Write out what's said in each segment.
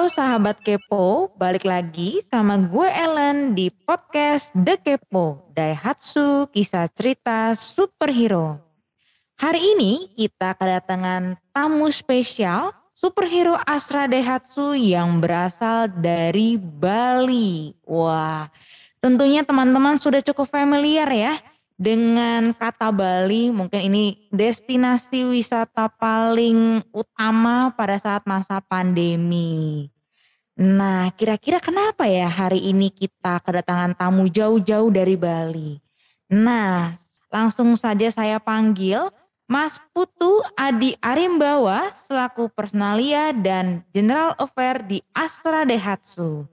Halo sahabat Kepo, balik lagi sama gue Ellen di podcast The Kepo, Daihatsu Kisah Cerita Superhero. Hari ini kita kedatangan tamu spesial superhero Astra Daihatsu yang berasal dari Bali. Wah, tentunya teman-teman sudah cukup familiar ya dengan kata Bali mungkin ini destinasi wisata paling utama pada saat masa pandemi. Nah, kira-kira kenapa ya hari ini kita kedatangan tamu jauh-jauh dari Bali? Nah, langsung saja saya panggil Mas Putu Adi Arimbawa selaku personalia dan General Affair di Astra Daihatsu.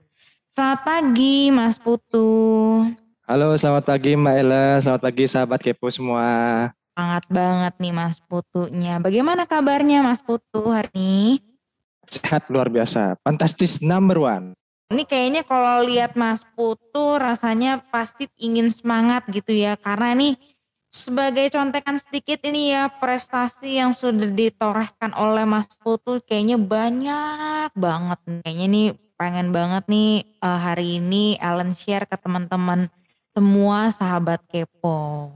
Selamat pagi Mas Putu. Halo, selamat pagi Mbak Ella. Selamat pagi sahabat Kepo semua. Sangat banget nih Mas Putunya. Bagaimana kabarnya Mas Putu hari ini? Sehat luar biasa. Fantastis number one. Ini kayaknya kalau lihat Mas Putu rasanya pasti ingin semangat gitu ya. Karena nih sebagai contekan sedikit ini ya prestasi yang sudah ditorehkan oleh Mas Putu kayaknya banyak banget. Kayaknya nih pengen banget nih uh, hari ini Ellen share ke teman-teman semua sahabat kepo.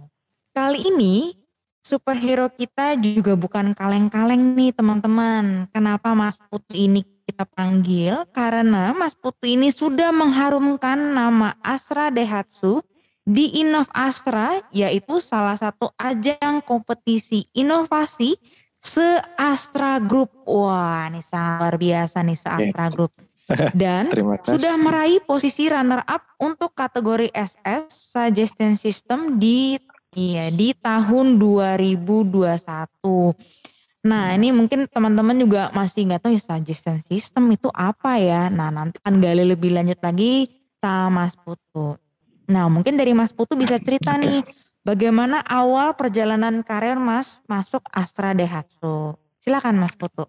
Kali ini superhero kita juga bukan kaleng-kaleng nih teman-teman. Kenapa Mas Putu ini kita panggil? Karena Mas Putu ini sudah mengharumkan nama Astra Daihatsu di Innov Astra yaitu salah satu ajang kompetisi inovasi se-Astra Group. Wah ini sangat luar biasa nih se-Astra Group. Dan sudah meraih posisi runner up untuk kategori SS Suggestion System di iya di tahun 2021. Nah ini mungkin teman-teman juga masih nggak tahu ya suggestion system itu apa ya. Nah nanti akan gali lebih lanjut lagi sama Mas Putu. Nah mungkin dari Mas Putu bisa cerita nih bagaimana awal perjalanan karir Mas masuk Astra Daihatsu. Silakan Mas Putu.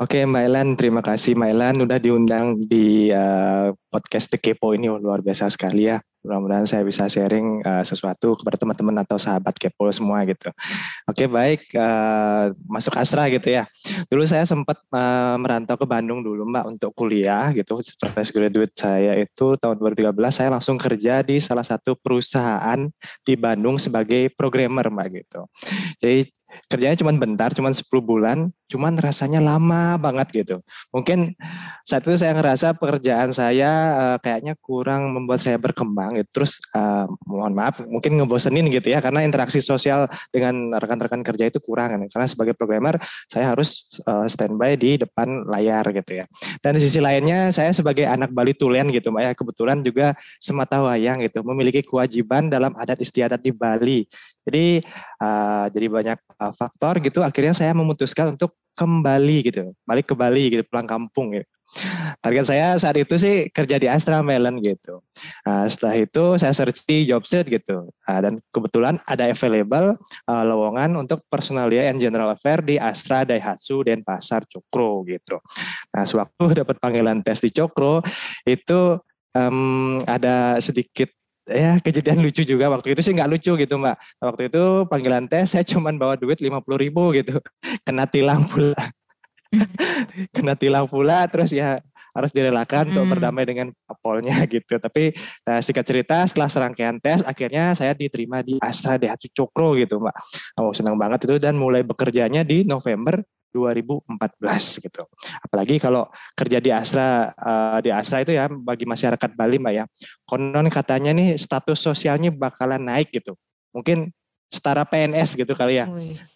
Oke Mbak Elan, terima kasih Mbak Elan udah diundang di uh, podcast The Kepo ini luar biasa sekali ya. Mudah-mudahan saya bisa sharing uh, sesuatu kepada teman-teman atau sahabat Kepo semua gitu. Oke baik, uh, masuk Astra gitu ya. Dulu saya sempat uh, merantau ke Bandung dulu Mbak untuk kuliah gitu. Fresh graduate saya itu tahun 2013 saya langsung kerja di salah satu perusahaan di Bandung sebagai programmer Mbak gitu. Jadi kerjanya cuma bentar, cuma 10 bulan, cuman rasanya lama banget gitu. Mungkin saat itu saya ngerasa pekerjaan saya uh, kayaknya kurang membuat saya berkembang gitu. Terus uh, mohon maaf mungkin ngebosenin gitu ya karena interaksi sosial dengan rekan-rekan kerja itu kurang kan. Karena sebagai programmer saya harus uh, standby di depan layar gitu ya. Dan di sisi lainnya saya sebagai anak Bali Tulen gitu Mbak ya kebetulan juga semata wayang gitu memiliki kewajiban dalam adat istiadat di Bali. Jadi uh, jadi banyak uh, faktor gitu akhirnya saya memutuskan untuk kembali gitu, balik ke Bali gitu, pulang kampung gitu. Target saya saat itu sih kerja di Astra Melon gitu. Nah, setelah itu saya search di Jobstreet gitu. Nah, dan kebetulan ada available uh, lowongan untuk personalia and general affair di Astra Daihatsu dan Pasar Cokro gitu. Nah, sewaktu dapat panggilan tes di Cokro itu um, ada sedikit ya kejadian lucu juga. Waktu itu sih nggak lucu gitu mbak. Waktu itu panggilan tes saya cuman bawa duit lima puluh ribu gitu. Kena tilang pula. Kena tilang pula terus ya harus direlakan mm. untuk berdamai dengan polnya gitu. Tapi nah, singkat cerita setelah serangkaian tes akhirnya saya diterima di Astra Daihatsu Cokro gitu mbak. Oh senang banget itu. Dan mulai bekerjanya di November 2014 gitu. Apalagi kalau kerja di Astra uh, di Astra itu ya bagi masyarakat Bali Mbak ya. Konon katanya nih status sosialnya bakalan naik gitu. Mungkin setara PNS gitu kali ya.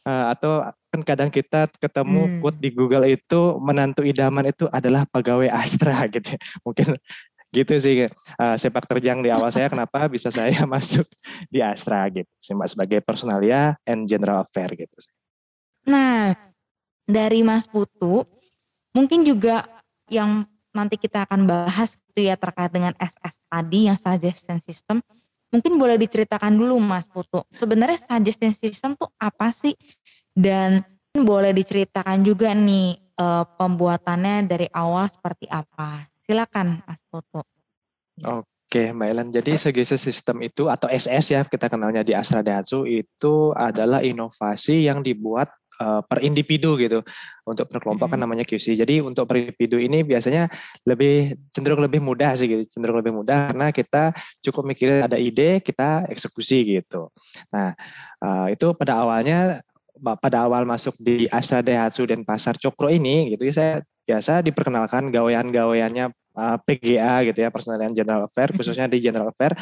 Uh, atau kan kadang kita ketemu hmm. quote di Google itu menantu idaman itu adalah pegawai Astra gitu. Mungkin gitu sih uh, sepak terjang di awal saya kenapa bisa saya masuk di Astra gitu. Sebagai personalia and general affair gitu. Nah, dari Mas Putu, mungkin juga yang nanti kita akan bahas itu ya terkait dengan SS tadi yang suggestion system. Mungkin boleh diceritakan dulu Mas Putu. Sebenarnya suggestion system tuh apa sih? Dan boleh diceritakan juga nih uh, pembuatannya dari awal seperti apa. Silakan Mas Putu. Oke Mbak Ellen, jadi suggestion system itu atau SS ya kita kenalnya di Astra Daihatsu itu adalah inovasi yang dibuat uh, per individu gitu. Untuk per kelompok kan namanya QC. Jadi untuk per individu ini biasanya lebih cenderung lebih mudah sih gitu, cenderung lebih mudah karena kita cukup mikirin ada ide, kita eksekusi gitu. Nah, uh, itu pada awalnya pada awal masuk di Astra Daihatsu dan Pasar Cokro ini gitu ya saya biasa diperkenalkan gawean-gaweannya uh, PGA gitu ya, Personalian General Affair khususnya di General Affair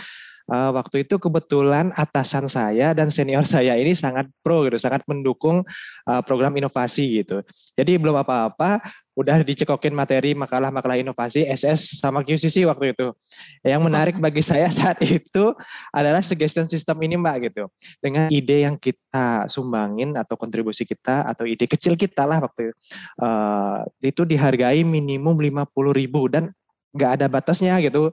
uh, waktu itu kebetulan atasan saya dan senior saya ini sangat pro gitu, sangat mendukung uh, program inovasi gitu. Jadi belum apa-apa udah dicekokin materi makalah-makalah inovasi SS sama QCC waktu itu. Yang menarik bagi saya saat itu adalah suggestion system ini Mbak gitu. Dengan ide yang kita sumbangin atau kontribusi kita atau ide kecil kita lah waktu itu. Uh, itu dihargai minimum 50 ribu dan nggak ada batasnya gitu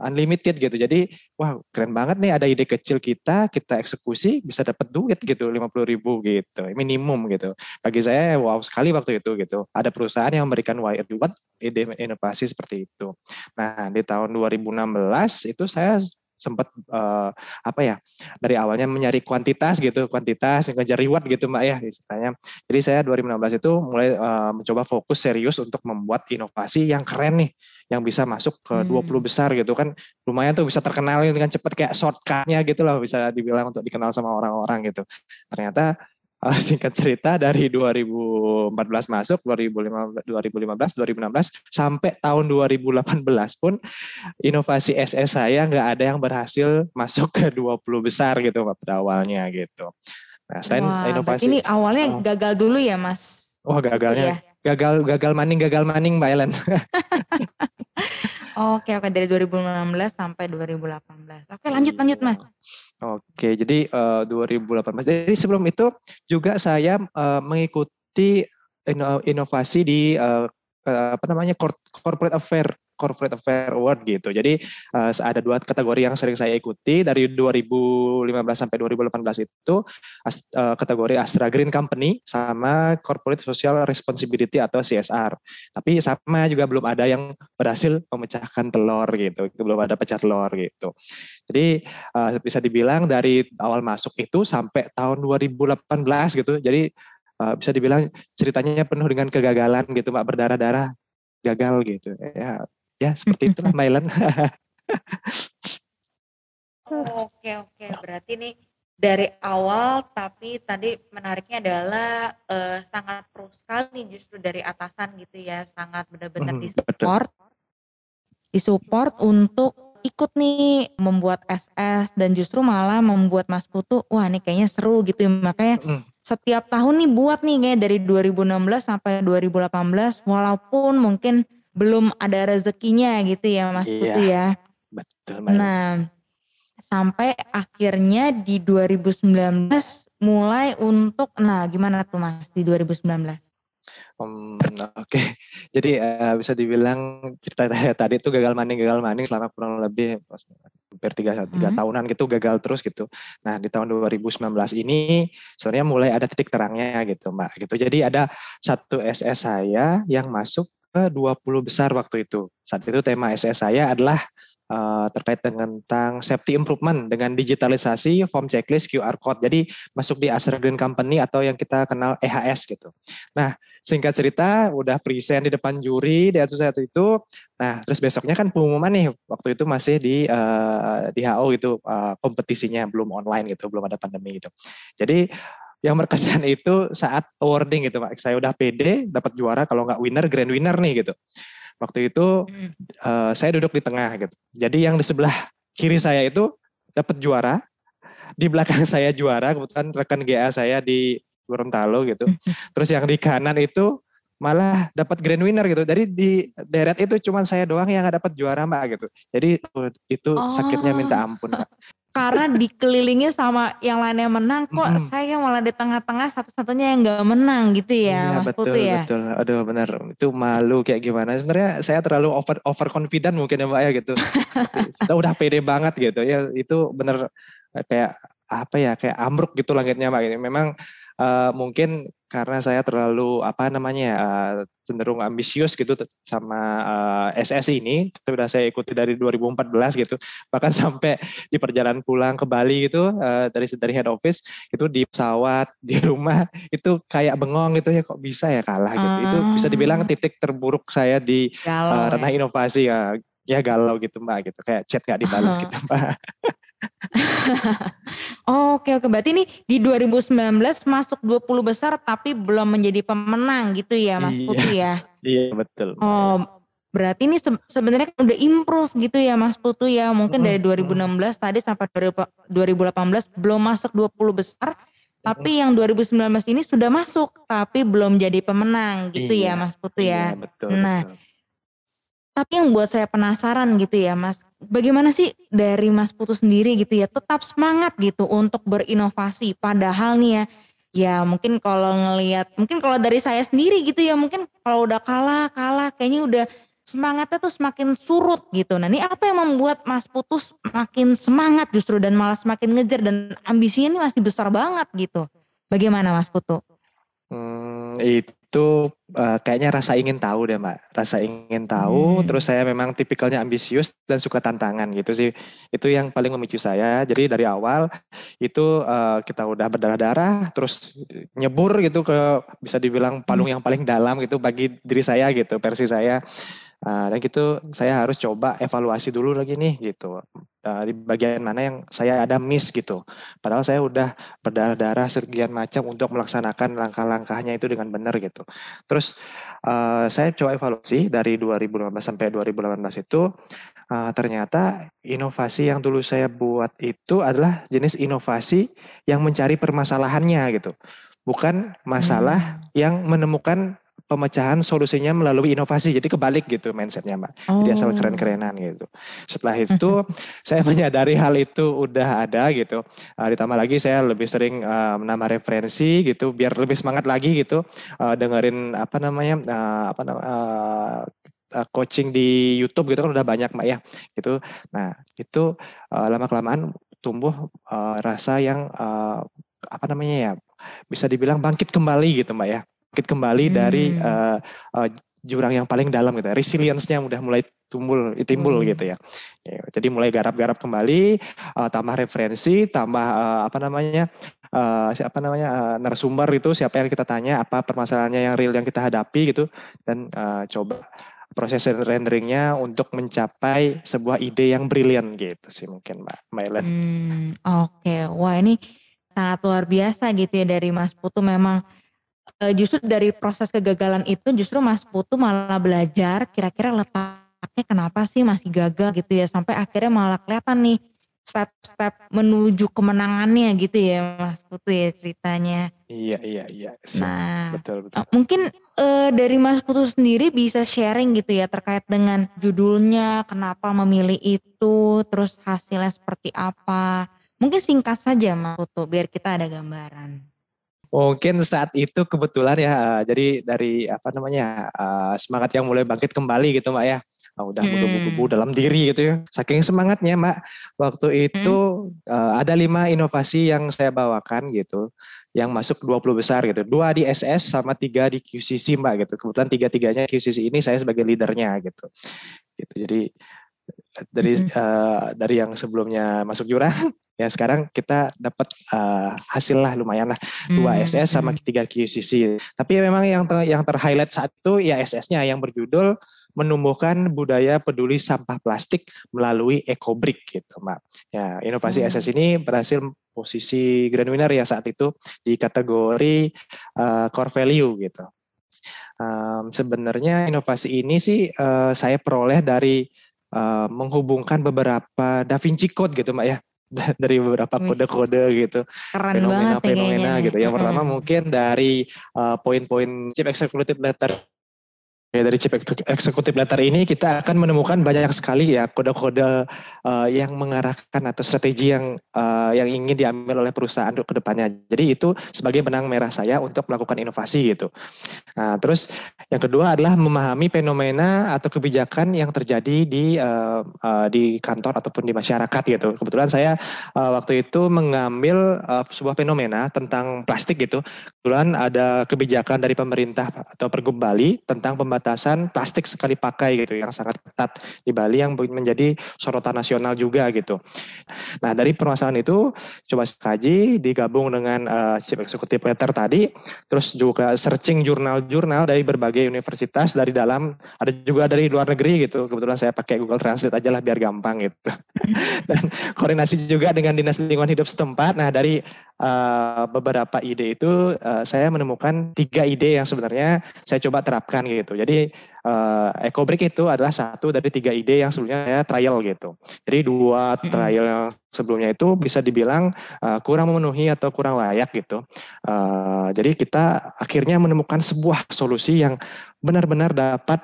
unlimited gitu. Jadi wah keren banget nih ada ide kecil kita, kita eksekusi bisa dapat duit gitu 50 ribu gitu minimum gitu. Bagi saya wow sekali waktu itu gitu. Ada perusahaan yang memberikan wire reward ide inovasi seperti itu. Nah di tahun 2016 itu saya sempat uh, apa ya dari awalnya mencari kuantitas gitu kuantitas ngejar reward gitu mbak ya istilahnya. Jadi saya 2016 itu mulai uh, mencoba fokus serius untuk membuat inovasi yang keren nih yang bisa masuk ke hmm. 20 besar gitu kan. Lumayan tuh bisa terkenal dengan cepat kayak shortcutnya gitu loh bisa dibilang untuk dikenal sama orang-orang gitu. Ternyata uh, singkat cerita dari 2014 masuk 2015 2015 2016 sampai tahun 2018 pun inovasi SS saya nggak ada yang berhasil masuk ke 20 besar gitu pada awalnya gitu. Nah, selain Wah, inovasi ini awalnya oh, gagal dulu ya, Mas. Oh, gagalnya. Iya. Gagal gagal maning gagal maning Mbak Ellen. Oke oke dari 2016 sampai 2018. Oke lanjut lanjut Mas. Oke jadi uh, eh, 2018. Jadi sebelum itu juga saya uh, mengikuti inovasi di uh, apa namanya corporate affair Corporate Affair Award gitu. Jadi uh, ada dua kategori yang sering saya ikuti dari 2015 sampai 2018 itu uh, kategori Astra Green Company sama Corporate Social Responsibility atau CSR. Tapi sama juga belum ada yang berhasil memecahkan telur gitu. Belum ada pecah telur gitu. Jadi uh, bisa dibilang dari awal masuk itu sampai tahun 2018 gitu. Jadi bisa dibilang ceritanya penuh dengan kegagalan gitu, Mbak berdarah-darah gagal gitu. Ya ya seperti itu Mbak Ilan. oke oke. Berarti nih dari awal tapi tadi menariknya adalah uh, sangat pro sekali nih justru dari atasan gitu ya. Sangat benar-benar hmm, disupport. disupport untuk ikut nih membuat SS dan justru malah membuat Mas Putu wah nih kayaknya seru gitu ya. Makanya hmm. setiap tahun nih buat nih kayak dari 2016 sampai 2018 walaupun mungkin belum ada rezekinya gitu ya Mas iya, Putu ya. Betul. Mbak. Nah, sampai akhirnya di 2019 mulai untuk nah gimana tuh Mas di 2019? Um, Oke, okay. jadi uh, bisa dibilang cerita saya tadi itu gagal maning gagal maning selama kurang lebih hampir tiga tiga hmm. tahunan gitu gagal terus gitu. Nah di tahun 2019 ini sebenarnya mulai ada titik terangnya gitu mbak gitu. Jadi ada satu SS saya yang masuk ke 20 besar waktu itu. Saat itu tema SS saya adalah uh, terkait dengan tentang safety improvement dengan digitalisasi form checklist QR code. Jadi masuk di Astra Green Company atau yang kita kenal EHS gitu. Nah, singkat cerita udah present di depan juri di atas satu itu. Nah, terus besoknya kan pengumuman nih. Waktu itu masih di uh, di HO gitu uh, kompetisinya belum online gitu, belum ada pandemi gitu. Jadi yang berkesan itu saat awarding gitu Pak. Saya udah pede dapat juara kalau nggak winner grand winner nih gitu. Waktu itu hmm. uh, saya duduk di tengah gitu. Jadi yang di sebelah kiri saya itu dapat juara, di belakang saya juara, kebetulan rekan GA saya di Gorontalo gitu. Terus yang di kanan itu malah dapat grand winner gitu. Jadi di deret itu cuma saya doang yang nggak dapat juara mbak gitu. Jadi itu sakitnya minta oh. ampun. Karena dikelilingi sama yang lainnya menang kok mm. saya malah di tengah-tengah satu-satunya yang nggak menang gitu ya iya, Mas betul, Putu ya? betul. Aduh benar. Itu malu kayak gimana. Sebenarnya saya terlalu over over confident mungkin ya Mbak ya gitu. Sudah udah pede banget gitu. Ya itu bener kayak apa ya kayak ambruk gitu langitnya Mbak memang uh, mungkin karena saya terlalu apa namanya uh, cenderung ambisius gitu sama uh, SS ini sudah saya ikuti dari 2014 gitu bahkan sampai di perjalanan pulang ke Bali gitu uh, dari dari head office itu di pesawat di rumah itu kayak bengong gitu ya kok bisa ya kalah gitu uh. itu bisa dibilang ah. titik terburuk saya di uh, ranah ya. inovasi ya ya galau gitu mbak gitu kayak chat gak dibalas uh. gitu mbak Oke oke berarti ini di 2019 masuk 20 besar tapi belum menjadi pemenang gitu ya Mas iya, Putu ya? Iya betul. Oh berarti ini se sebenarnya kan udah improve gitu ya Mas Putu ya mungkin dari 2016 tadi sampai 2018 belum masuk 20 besar tapi yang 2019 ini sudah masuk tapi belum jadi pemenang gitu ya, iya, ya Mas Putu ya. Iya, betul, nah betul. tapi yang buat saya penasaran gitu ya Mas bagaimana sih dari Mas Putu sendiri gitu ya tetap semangat gitu untuk berinovasi padahal nih ya ya mungkin kalau ngelihat mungkin kalau dari saya sendiri gitu ya mungkin kalau udah kalah kalah kayaknya udah semangatnya tuh semakin surut gitu. Nah ini apa yang membuat Mas Putus makin semangat justru dan malah semakin ngejar dan ambisinya ini masih besar banget gitu. Bagaimana Mas Putu? Hmm, itu uh, kayaknya rasa ingin tahu deh mbak, rasa ingin tahu. Hmm. Terus saya memang tipikalnya ambisius dan suka tantangan gitu sih. Itu yang paling memicu saya. Jadi dari awal itu uh, kita udah berdarah-darah, terus nyebur gitu ke bisa dibilang palung yang paling dalam gitu bagi diri saya gitu, versi saya. Uh, dan gitu saya harus coba evaluasi dulu lagi nih gitu uh, di bagian mana yang saya ada miss gitu. Padahal saya udah berdarah-darah sekian macam untuk melaksanakan langkah-langkahnya itu dengan benar gitu. Terus uh, saya coba evaluasi dari 2015 sampai 2018 itu uh, ternyata inovasi yang dulu saya buat itu adalah jenis inovasi yang mencari permasalahannya gitu. Bukan masalah hmm. yang menemukan pemecahan solusinya melalui inovasi. Jadi kebalik gitu mindsetnya mbak. Oh. Jadi asal oh. keren-kerenan gitu. Setelah itu saya menyadari hal itu udah ada gitu. Uh, ditambah lagi saya lebih sering uh, menambah referensi gitu biar lebih semangat lagi gitu uh, dengerin apa namanya uh, apa namanya uh, coaching di YouTube gitu kan udah banyak mbak ya gitu. Nah itu uh, lama kelamaan tumbuh uh, rasa yang uh, apa namanya ya bisa dibilang bangkit kembali gitu mbak ya bangkit kembali hmm. dari uh, uh, jurang yang paling dalam gitu. Resilience-nya udah mulai tumbuh timbul hmm. gitu ya. ya. Jadi mulai garap-garap kembali, uh, tambah referensi, tambah uh, apa namanya? Uh, siapa namanya uh, narasumber itu siapa yang kita tanya apa permasalahannya yang real yang kita hadapi gitu dan uh, coba proses renderingnya untuk mencapai sebuah ide yang brilian gitu sih mungkin Mbak Mailen. Hmm, Oke, okay. wah ini sangat luar biasa gitu ya dari Mas Putu memang justru dari proses kegagalan itu justru Mas Putu malah belajar kira-kira letaknya kenapa sih masih gagal gitu ya sampai akhirnya malah kelihatan nih step-step menuju kemenangannya gitu ya Mas Putu ya ceritanya. Iya iya iya. Nah betul betul. Uh, mungkin uh, dari Mas Putu sendiri bisa sharing gitu ya terkait dengan judulnya kenapa memilih itu terus hasilnya seperti apa. Mungkin singkat saja Mas Putu biar kita ada gambaran. Mungkin saat itu kebetulan ya, jadi dari apa namanya uh, semangat yang mulai bangkit kembali gitu mbak ya. Oh, udah hmm. menggebu-gebu dalam diri gitu ya. Saking semangatnya mbak, waktu itu hmm. uh, ada lima inovasi yang saya bawakan gitu, yang masuk 20 besar gitu. Dua di SS sama tiga di QCC mbak gitu. Kebetulan tiga-tiganya QCC ini saya sebagai leadernya gitu. Gitu. Jadi dari hmm. uh, dari yang sebelumnya masuk jurang ya sekarang kita dapat uh, hasil lah lumayan lah dua hmm. SS sama hmm. tiga QCC tapi memang yang ter, yang terhighlight saat itu ya SS-nya yang berjudul menumbuhkan budaya peduli sampah plastik melalui EcoBrick gitu mbak ya inovasi hmm. SS ini berhasil posisi grand winner ya saat itu di kategori uh, core value gitu um, sebenarnya inovasi ini sih uh, saya peroleh dari uh, menghubungkan beberapa Da Vinci Code gitu mbak ya dari beberapa kode-kode gitu. Keren fenomena-fenomena gitu. Yang pertama mungkin dari uh, poin-poin chip executive letter Ya, dari chip eksekutif letter ini kita akan menemukan banyak sekali ya kode-kode uh, yang mengarahkan atau strategi yang uh, yang ingin diambil oleh perusahaan untuk ke depannya. Jadi itu sebagai benang merah saya untuk melakukan inovasi gitu. Nah, terus yang kedua adalah memahami fenomena atau kebijakan yang terjadi di uh, uh, di kantor ataupun di masyarakat gitu. Kebetulan saya uh, waktu itu mengambil uh, sebuah fenomena tentang plastik gitu. Kebetulan ada kebijakan dari pemerintah atau Pergub Bali tentang pembatasan pembatasan plastik sekali pakai gitu yang sangat ketat di Bali yang menjadi sorotan nasional juga gitu. Nah dari permasalahan itu coba kaji digabung dengan uh, chief executive letter tadi, terus juga searching jurnal-jurnal dari berbagai universitas dari dalam, ada juga dari luar negeri gitu. Kebetulan saya pakai Google Translate aja lah biar gampang gitu. Dan koordinasi juga dengan dinas lingkungan hidup setempat. Nah dari uh, beberapa ide itu uh, saya menemukan tiga ide yang sebenarnya saya coba terapkan gitu. Jadi uh, EcoBreak itu adalah satu dari tiga ide yang sebelumnya saya trial gitu. Jadi dua trial yang sebelumnya itu bisa dibilang uh, kurang memenuhi atau kurang layak gitu. Uh, jadi kita akhirnya menemukan sebuah solusi yang benar-benar dapat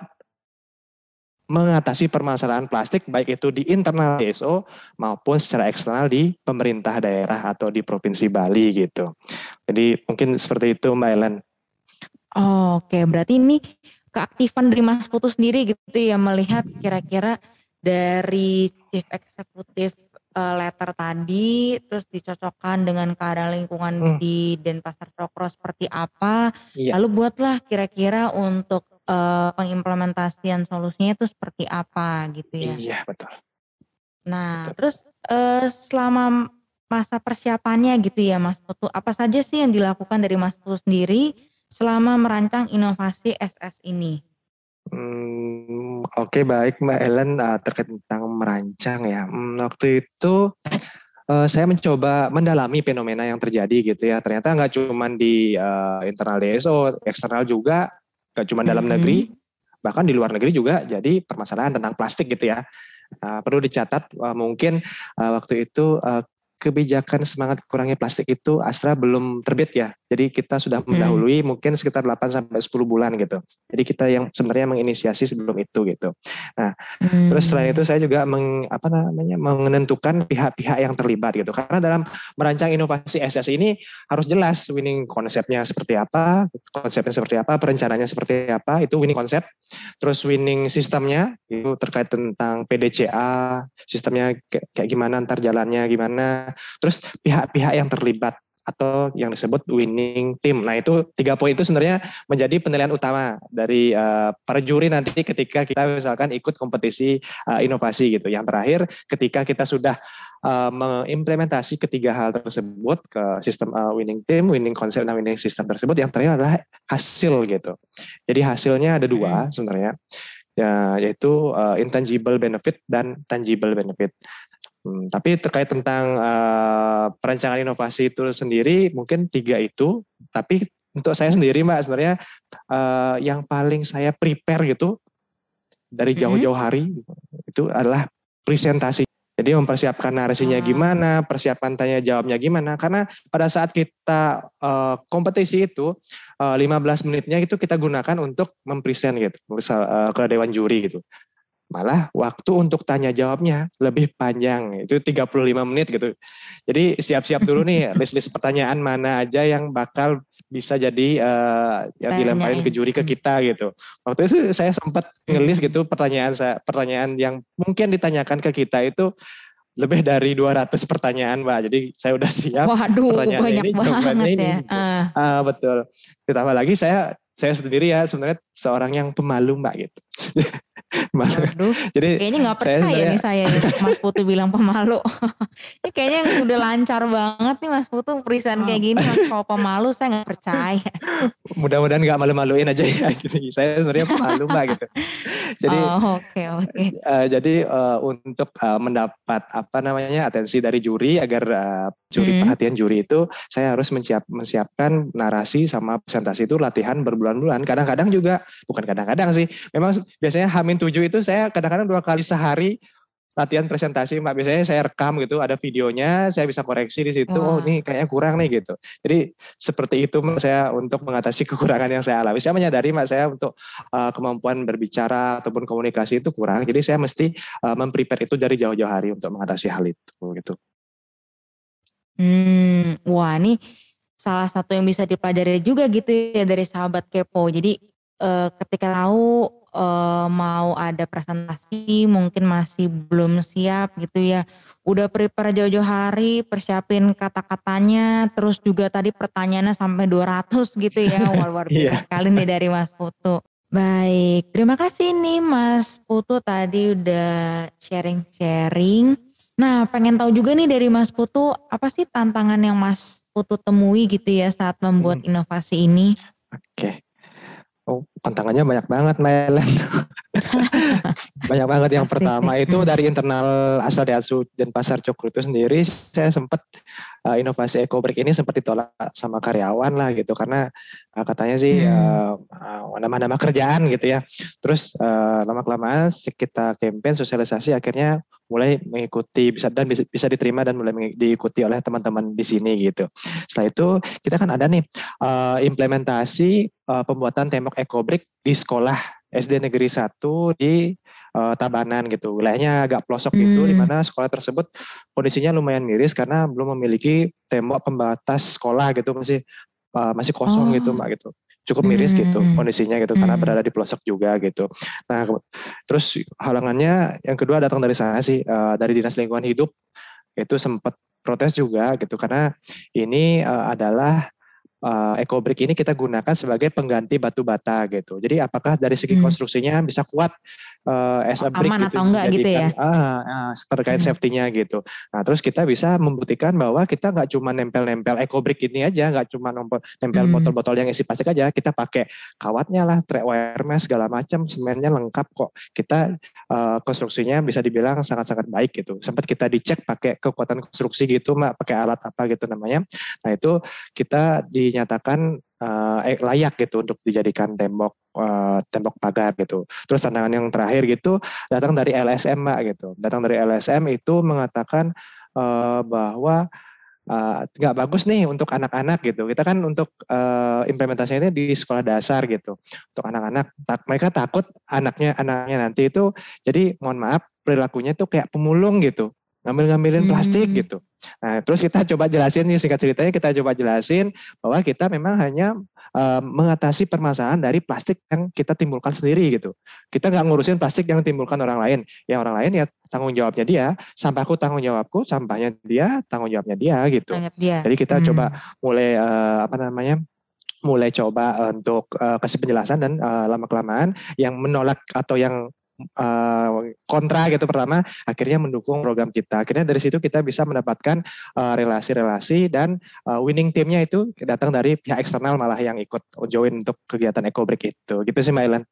mengatasi permasalahan plastik baik itu di internal DSO maupun secara eksternal di pemerintah daerah atau di provinsi Bali gitu. Jadi mungkin seperti itu Mbak Ellen. Oh, Oke, berarti ini keaktifan dari Mas Putu sendiri gitu ya melihat kira-kira dari chief eksekutif uh, letter tadi terus dicocokkan dengan keadaan lingkungan hmm. di Denpasar Cokro seperti apa, iya. lalu buatlah kira-kira untuk uh, pengimplementasian solusinya itu seperti apa gitu ya. Iya, betul. Nah, betul. terus uh, selama masa persiapannya gitu ya Mas Putu, apa saja sih yang dilakukan dari Mas Putu sendiri selama merancang inovasi SS ini? Hmm, Oke okay, baik Mbak Ellen uh, terkait tentang merancang ya. Hmm, waktu itu uh, saya mencoba mendalami fenomena yang terjadi gitu ya. Ternyata nggak cuma di uh, internal DSO, eksternal juga gak cuma dalam mm -hmm. negeri, bahkan di luar negeri juga jadi permasalahan tentang plastik gitu ya. Uh, perlu dicatat uh, mungkin uh, waktu itu uh, kebijakan semangat kurangi plastik itu Astra belum terbit ya. Jadi kita sudah hmm. mendahului hmm. mungkin sekitar 8 sampai 10 bulan gitu. Jadi kita yang sebenarnya menginisiasi sebelum itu gitu. Nah, hmm. terus selain itu saya juga meng, apa namanya menentukan pihak-pihak yang terlibat gitu. Karena dalam merancang inovasi SS ini harus jelas winning konsepnya seperti apa, konsepnya seperti apa, perencanaannya seperti apa, itu winning konsep. Terus winning sistemnya itu terkait tentang PDCA, sistemnya kayak gimana antar jalannya gimana terus pihak-pihak yang terlibat atau yang disebut winning team. Nah itu tiga poin itu sebenarnya menjadi penilaian utama dari uh, para juri nanti ketika kita misalkan ikut kompetisi uh, inovasi gitu. Yang terakhir ketika kita sudah uh, mengimplementasi ketiga hal tersebut ke sistem uh, winning team, winning concept dan winning system tersebut, yang terakhir adalah hasil gitu. Jadi hasilnya ada dua hmm. sebenarnya ya yaitu uh, intangible benefit dan tangible benefit. Hmm, tapi terkait tentang uh, perancangan inovasi itu sendiri mungkin tiga itu, tapi untuk saya sendiri mbak sebenarnya uh, yang paling saya prepare gitu dari jauh-jauh hari itu adalah presentasi. Jadi mempersiapkan narasinya ah. gimana, persiapan tanya jawabnya gimana. Karena pada saat kita uh, kompetisi itu uh, 15 menitnya itu kita gunakan untuk mempresent gitu, misal uh, ke dewan juri gitu. Malah waktu untuk tanya jawabnya lebih panjang, itu 35 menit gitu. Jadi siap-siap dulu nih list-list pertanyaan mana aja yang bakal bisa jadi uh, yang dilemparin ke juri ke hmm. kita gitu. Waktu itu saya sempat ngelis gitu pertanyaan saya pertanyaan yang mungkin ditanyakan ke kita itu lebih dari 200 pertanyaan, Mbak. Jadi saya udah siap Waduh, pertanyaan banyak ini, banget ya. ini. Uh. Uh, betul. Ditambah lagi saya saya sendiri ya sebenarnya seorang yang pemalu, Mbak gitu. Aduh, Jadi kayaknya nggak percaya saya nih saya Mas Putu bilang pemalu. ini kayaknya yang udah lancar banget nih Mas Putu present kayak gini Mas kalau pemalu saya nggak percaya. Mudah-mudahan nggak malu-maluin aja ya. Gitu. Saya sebenarnya pemalu mbak gitu. Jadi oh, oke okay, oke. Okay. Uh, eh, jadi uh, untuk uh, mendapat apa namanya atensi dari juri agar uh, juri hmm. perhatian juri itu saya harus menyiap, menyiapkan narasi sama presentasi itu latihan berbulan-bulan. Kadang-kadang juga bukan kadang-kadang sih. Memang biasanya hamin tujuh itu saya kadang-kadang dua kali sehari latihan presentasi mbak. Biasanya saya rekam gitu ada videonya saya bisa koreksi di situ oh ini kayaknya kurang nih gitu. Jadi seperti itu mbak saya untuk mengatasi kekurangan yang saya alami. Saya menyadari mbak saya untuk uh, kemampuan berbicara ataupun komunikasi itu kurang. Jadi saya mesti uh, memprepare itu dari jauh-jauh hari untuk mengatasi hal itu gitu. Hmm, wah ini salah satu yang bisa dipelajari juga gitu ya dari sahabat kepo. Jadi eh, ketika tahu eh, mau ada presentasi mungkin masih belum siap gitu ya. Udah prepare jauh-jauh hari, persiapin kata-katanya, terus juga tadi pertanyaannya sampai 200 gitu ya. Luar biasa Iya. sekali nih dari Mas Putu. Baik, terima kasih nih Mas Putu tadi udah sharing-sharing. Nah, pengen tahu juga nih dari Mas Putu, apa sih tantangan yang Mas Putu temui gitu ya saat membuat Hmm. inovasi ini? Oke. Oh, tantangannya banyak banget, Ellen. banyak banget. Yang pertama itu dari internal asal dan pasar Cokro itu sendiri, saya sempat uh, inovasi EcoBreak ini sempat ditolak sama karyawan lah gitu karena uh, katanya sih Hmm. uh, uh, nama-nama kerjaan gitu ya. Terus uh, lama kelamaan kita campaign sosialisasi akhirnya mulai mengikuti bisa dan bisa, bisa diterima dan mulai diikuti oleh teman-teman di sini gitu. Setelah itu kita kan ada nih uh, implementasi uh, pembuatan tembok EcoBreak di sekolah SD Negeri 1 di uh, Tabanan gitu. Wilayahnya agak pelosok gitu di Hmm. mana sekolah tersebut kondisinya lumayan miris karena belum memiliki tembok pembatas sekolah gitu masih uh, masih kosong gitu Oh. Mbak gitu. Cukup miris gitu Hmm. kondisinya gitu karena Hmm. berada di pelosok juga gitu. Nah, terus halangannya yang kedua datang dari sana sih uh, dari Dinas Lingkungan Hidup itu sempat protes juga gitu karena ini uh, adalah uh, EcoBrick ini kita gunakan sebagai pengganti batu bata gitu. Jadi apakah dari segi Hmm. konstruksinya bisa kuat uh, as a brick Aman gitu atau enggak gitu ya? ah, ah, terkait Hmm. safety-nya gitu. Nah terus kita bisa membuktikan bahwa kita nggak cuma nempel-nempel EcoBrick ini aja, nggak cuma nempel, Hmm. botol-botol yang isi plastik aja, kita pakai kawatnya lah, track wire mesh segala macam, semennya lengkap kok. Kita uh, konstruksinya bisa dibilang sangat-sangat baik gitu. Sempat kita dicek pakai kekuatan konstruksi gitu, mbak, pakai alat apa gitu namanya. Nah itu kita dinyatakan uh, eh, layak gitu untuk dijadikan tembok uh, tembok pagar gitu. Terus tantangan yang terakhir gitu datang dari LSM mbak gitu. Datang dari LSM itu mengatakan uh, bahwa uh, nggak bagus nih untuk anak-anak gitu. Kita kan untuk uh, implementasinya di sekolah dasar gitu. Untuk anak-anak, tak, mereka takut anaknya anaknya nanti itu jadi mohon maaf perilakunya tuh kayak pemulung gitu ngambil-ngambilin plastik Hmm. gitu. Nah, terus kita coba jelasin nih singkat ceritanya kita coba jelasin bahwa kita memang hanya uh, mengatasi permasalahan dari plastik yang kita timbulkan sendiri gitu. Kita nggak ngurusin plastik yang timbulkan orang lain. Ya orang lain ya tanggung jawabnya dia, sampahku tanggung jawabku, sampahnya dia tanggung jawabnya dia gitu. Dia. Jadi kita Hmm. coba mulai uh, apa namanya? mulai coba untuk uh, kasih penjelasan dan uh, lama kelamaan yang menolak atau yang uh, kontra gitu pertama akhirnya mendukung program kita. Akhirnya dari situ kita bisa mendapatkan uh, relasi-relasi dan uh, winning timnya itu datang dari pihak eksternal malah yang ikut join untuk kegiatan EcoBreak itu. Gitu sih Mbak Ellen.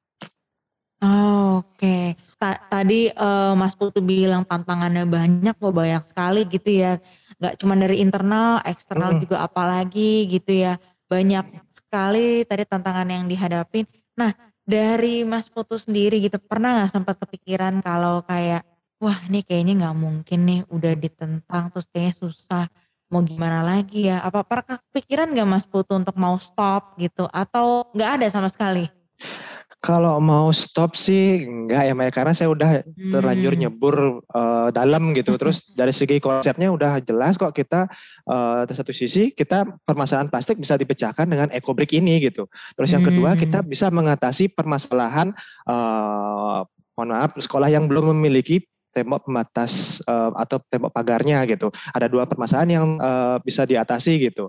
Oh, Oke, Ta- tadi eh, Mas Putu bilang tantangannya banyak, kok banyak sekali gitu ya. Gak cuma dari internal, eksternal Mm-mm. juga apalagi gitu ya. Banyak sekali tadi tantangan yang dihadapin. Nah, dari Mas Putu sendiri gitu, pernah nggak sempat kepikiran kalau kayak, wah ini kayaknya nggak mungkin nih, udah ditentang terus kayaknya susah. Mau gimana lagi ya? Apa pernah kepikiran nggak Mas Putu untuk mau stop gitu? Atau nggak ada sama sekali? Kalau mau stop sih enggak ya Mbak, karena saya udah terlanjur Hmm. nyebur uh, dalam gitu. Terus dari segi konsepnya udah jelas kok kita uh, satu sisi kita permasalahan plastik bisa dipecahkan dengan EcoBrick ini gitu. Terus yang kedua Hmm. kita bisa mengatasi permasalahan uh, mohon maaf sekolah yang belum memiliki tembok pembatas uh, atau tembok pagarnya gitu. Ada dua permasalahan yang uh, bisa diatasi gitu.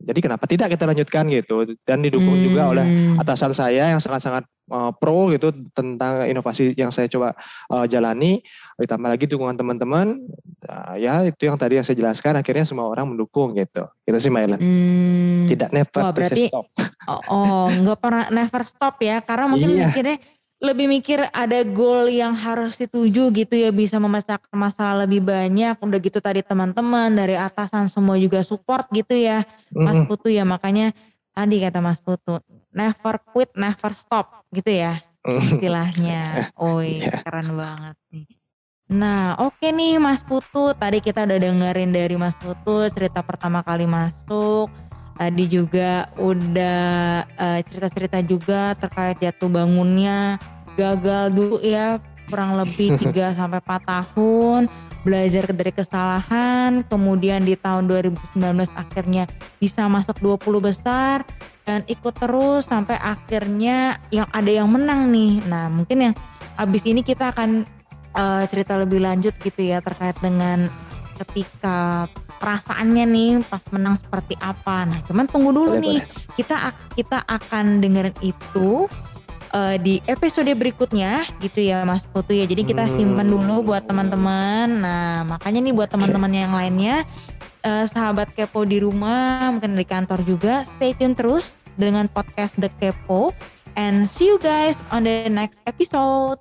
Jadi kenapa tidak kita lanjutkan gitu dan didukung juga oleh Hmm. atasan saya yang sangat-sangat uh, pro gitu tentang inovasi yang saya coba uh, jalani ditambah lagi dukungan teman-teman uh, ya itu yang tadi yang saya jelaskan akhirnya semua orang mendukung gitu itu sih Ellen Hmm. tidak never Wah, berarti- stop Oh, oh, nggak pernah never stop ya, karena mungkin Iya. mikirnya lebih mikir ada goal yang harus dituju gitu ya, bisa memecahkan masalah lebih banyak. Udah gitu tadi teman-teman dari atasan semua juga support gitu ya, Mas. Putu ya. Makanya tadi kata Mas Putu, never quit, never stop gitu ya Mm. istilahnya. Oi, Iya. keren banget nih. Nah, oke okay nih Mas Putu. Tadi kita udah dengerin dari Mas Putu cerita pertama kali masuk. Tadi juga udah uh, cerita-cerita juga terkait jatuh bangunnya, gagal dulu ya kurang lebih 3 sampai 4 tahun belajar dari kesalahan, kemudian di tahun 2019 akhirnya bisa masuk 20 besar dan ikut terus sampai akhirnya yang ada yang menang nih. Nah, mungkin yang abis ini kita akan uh, cerita lebih lanjut gitu ya terkait dengan ketika perasaannya nih pas menang seperti apa. Nah, cuman tunggu dulu boleh, nih. Boleh. Kita kita akan dengerin itu uh, di episode berikutnya gitu ya Mas Putu ya. Jadi kita simpan hmm. dulu buat teman-teman. Nah, makanya nih buat teman-teman yang lainnya uh, sahabat kepo di rumah, mungkin di kantor juga, stay tune terus dengan podcast The Kepo and see you guys on the next episode.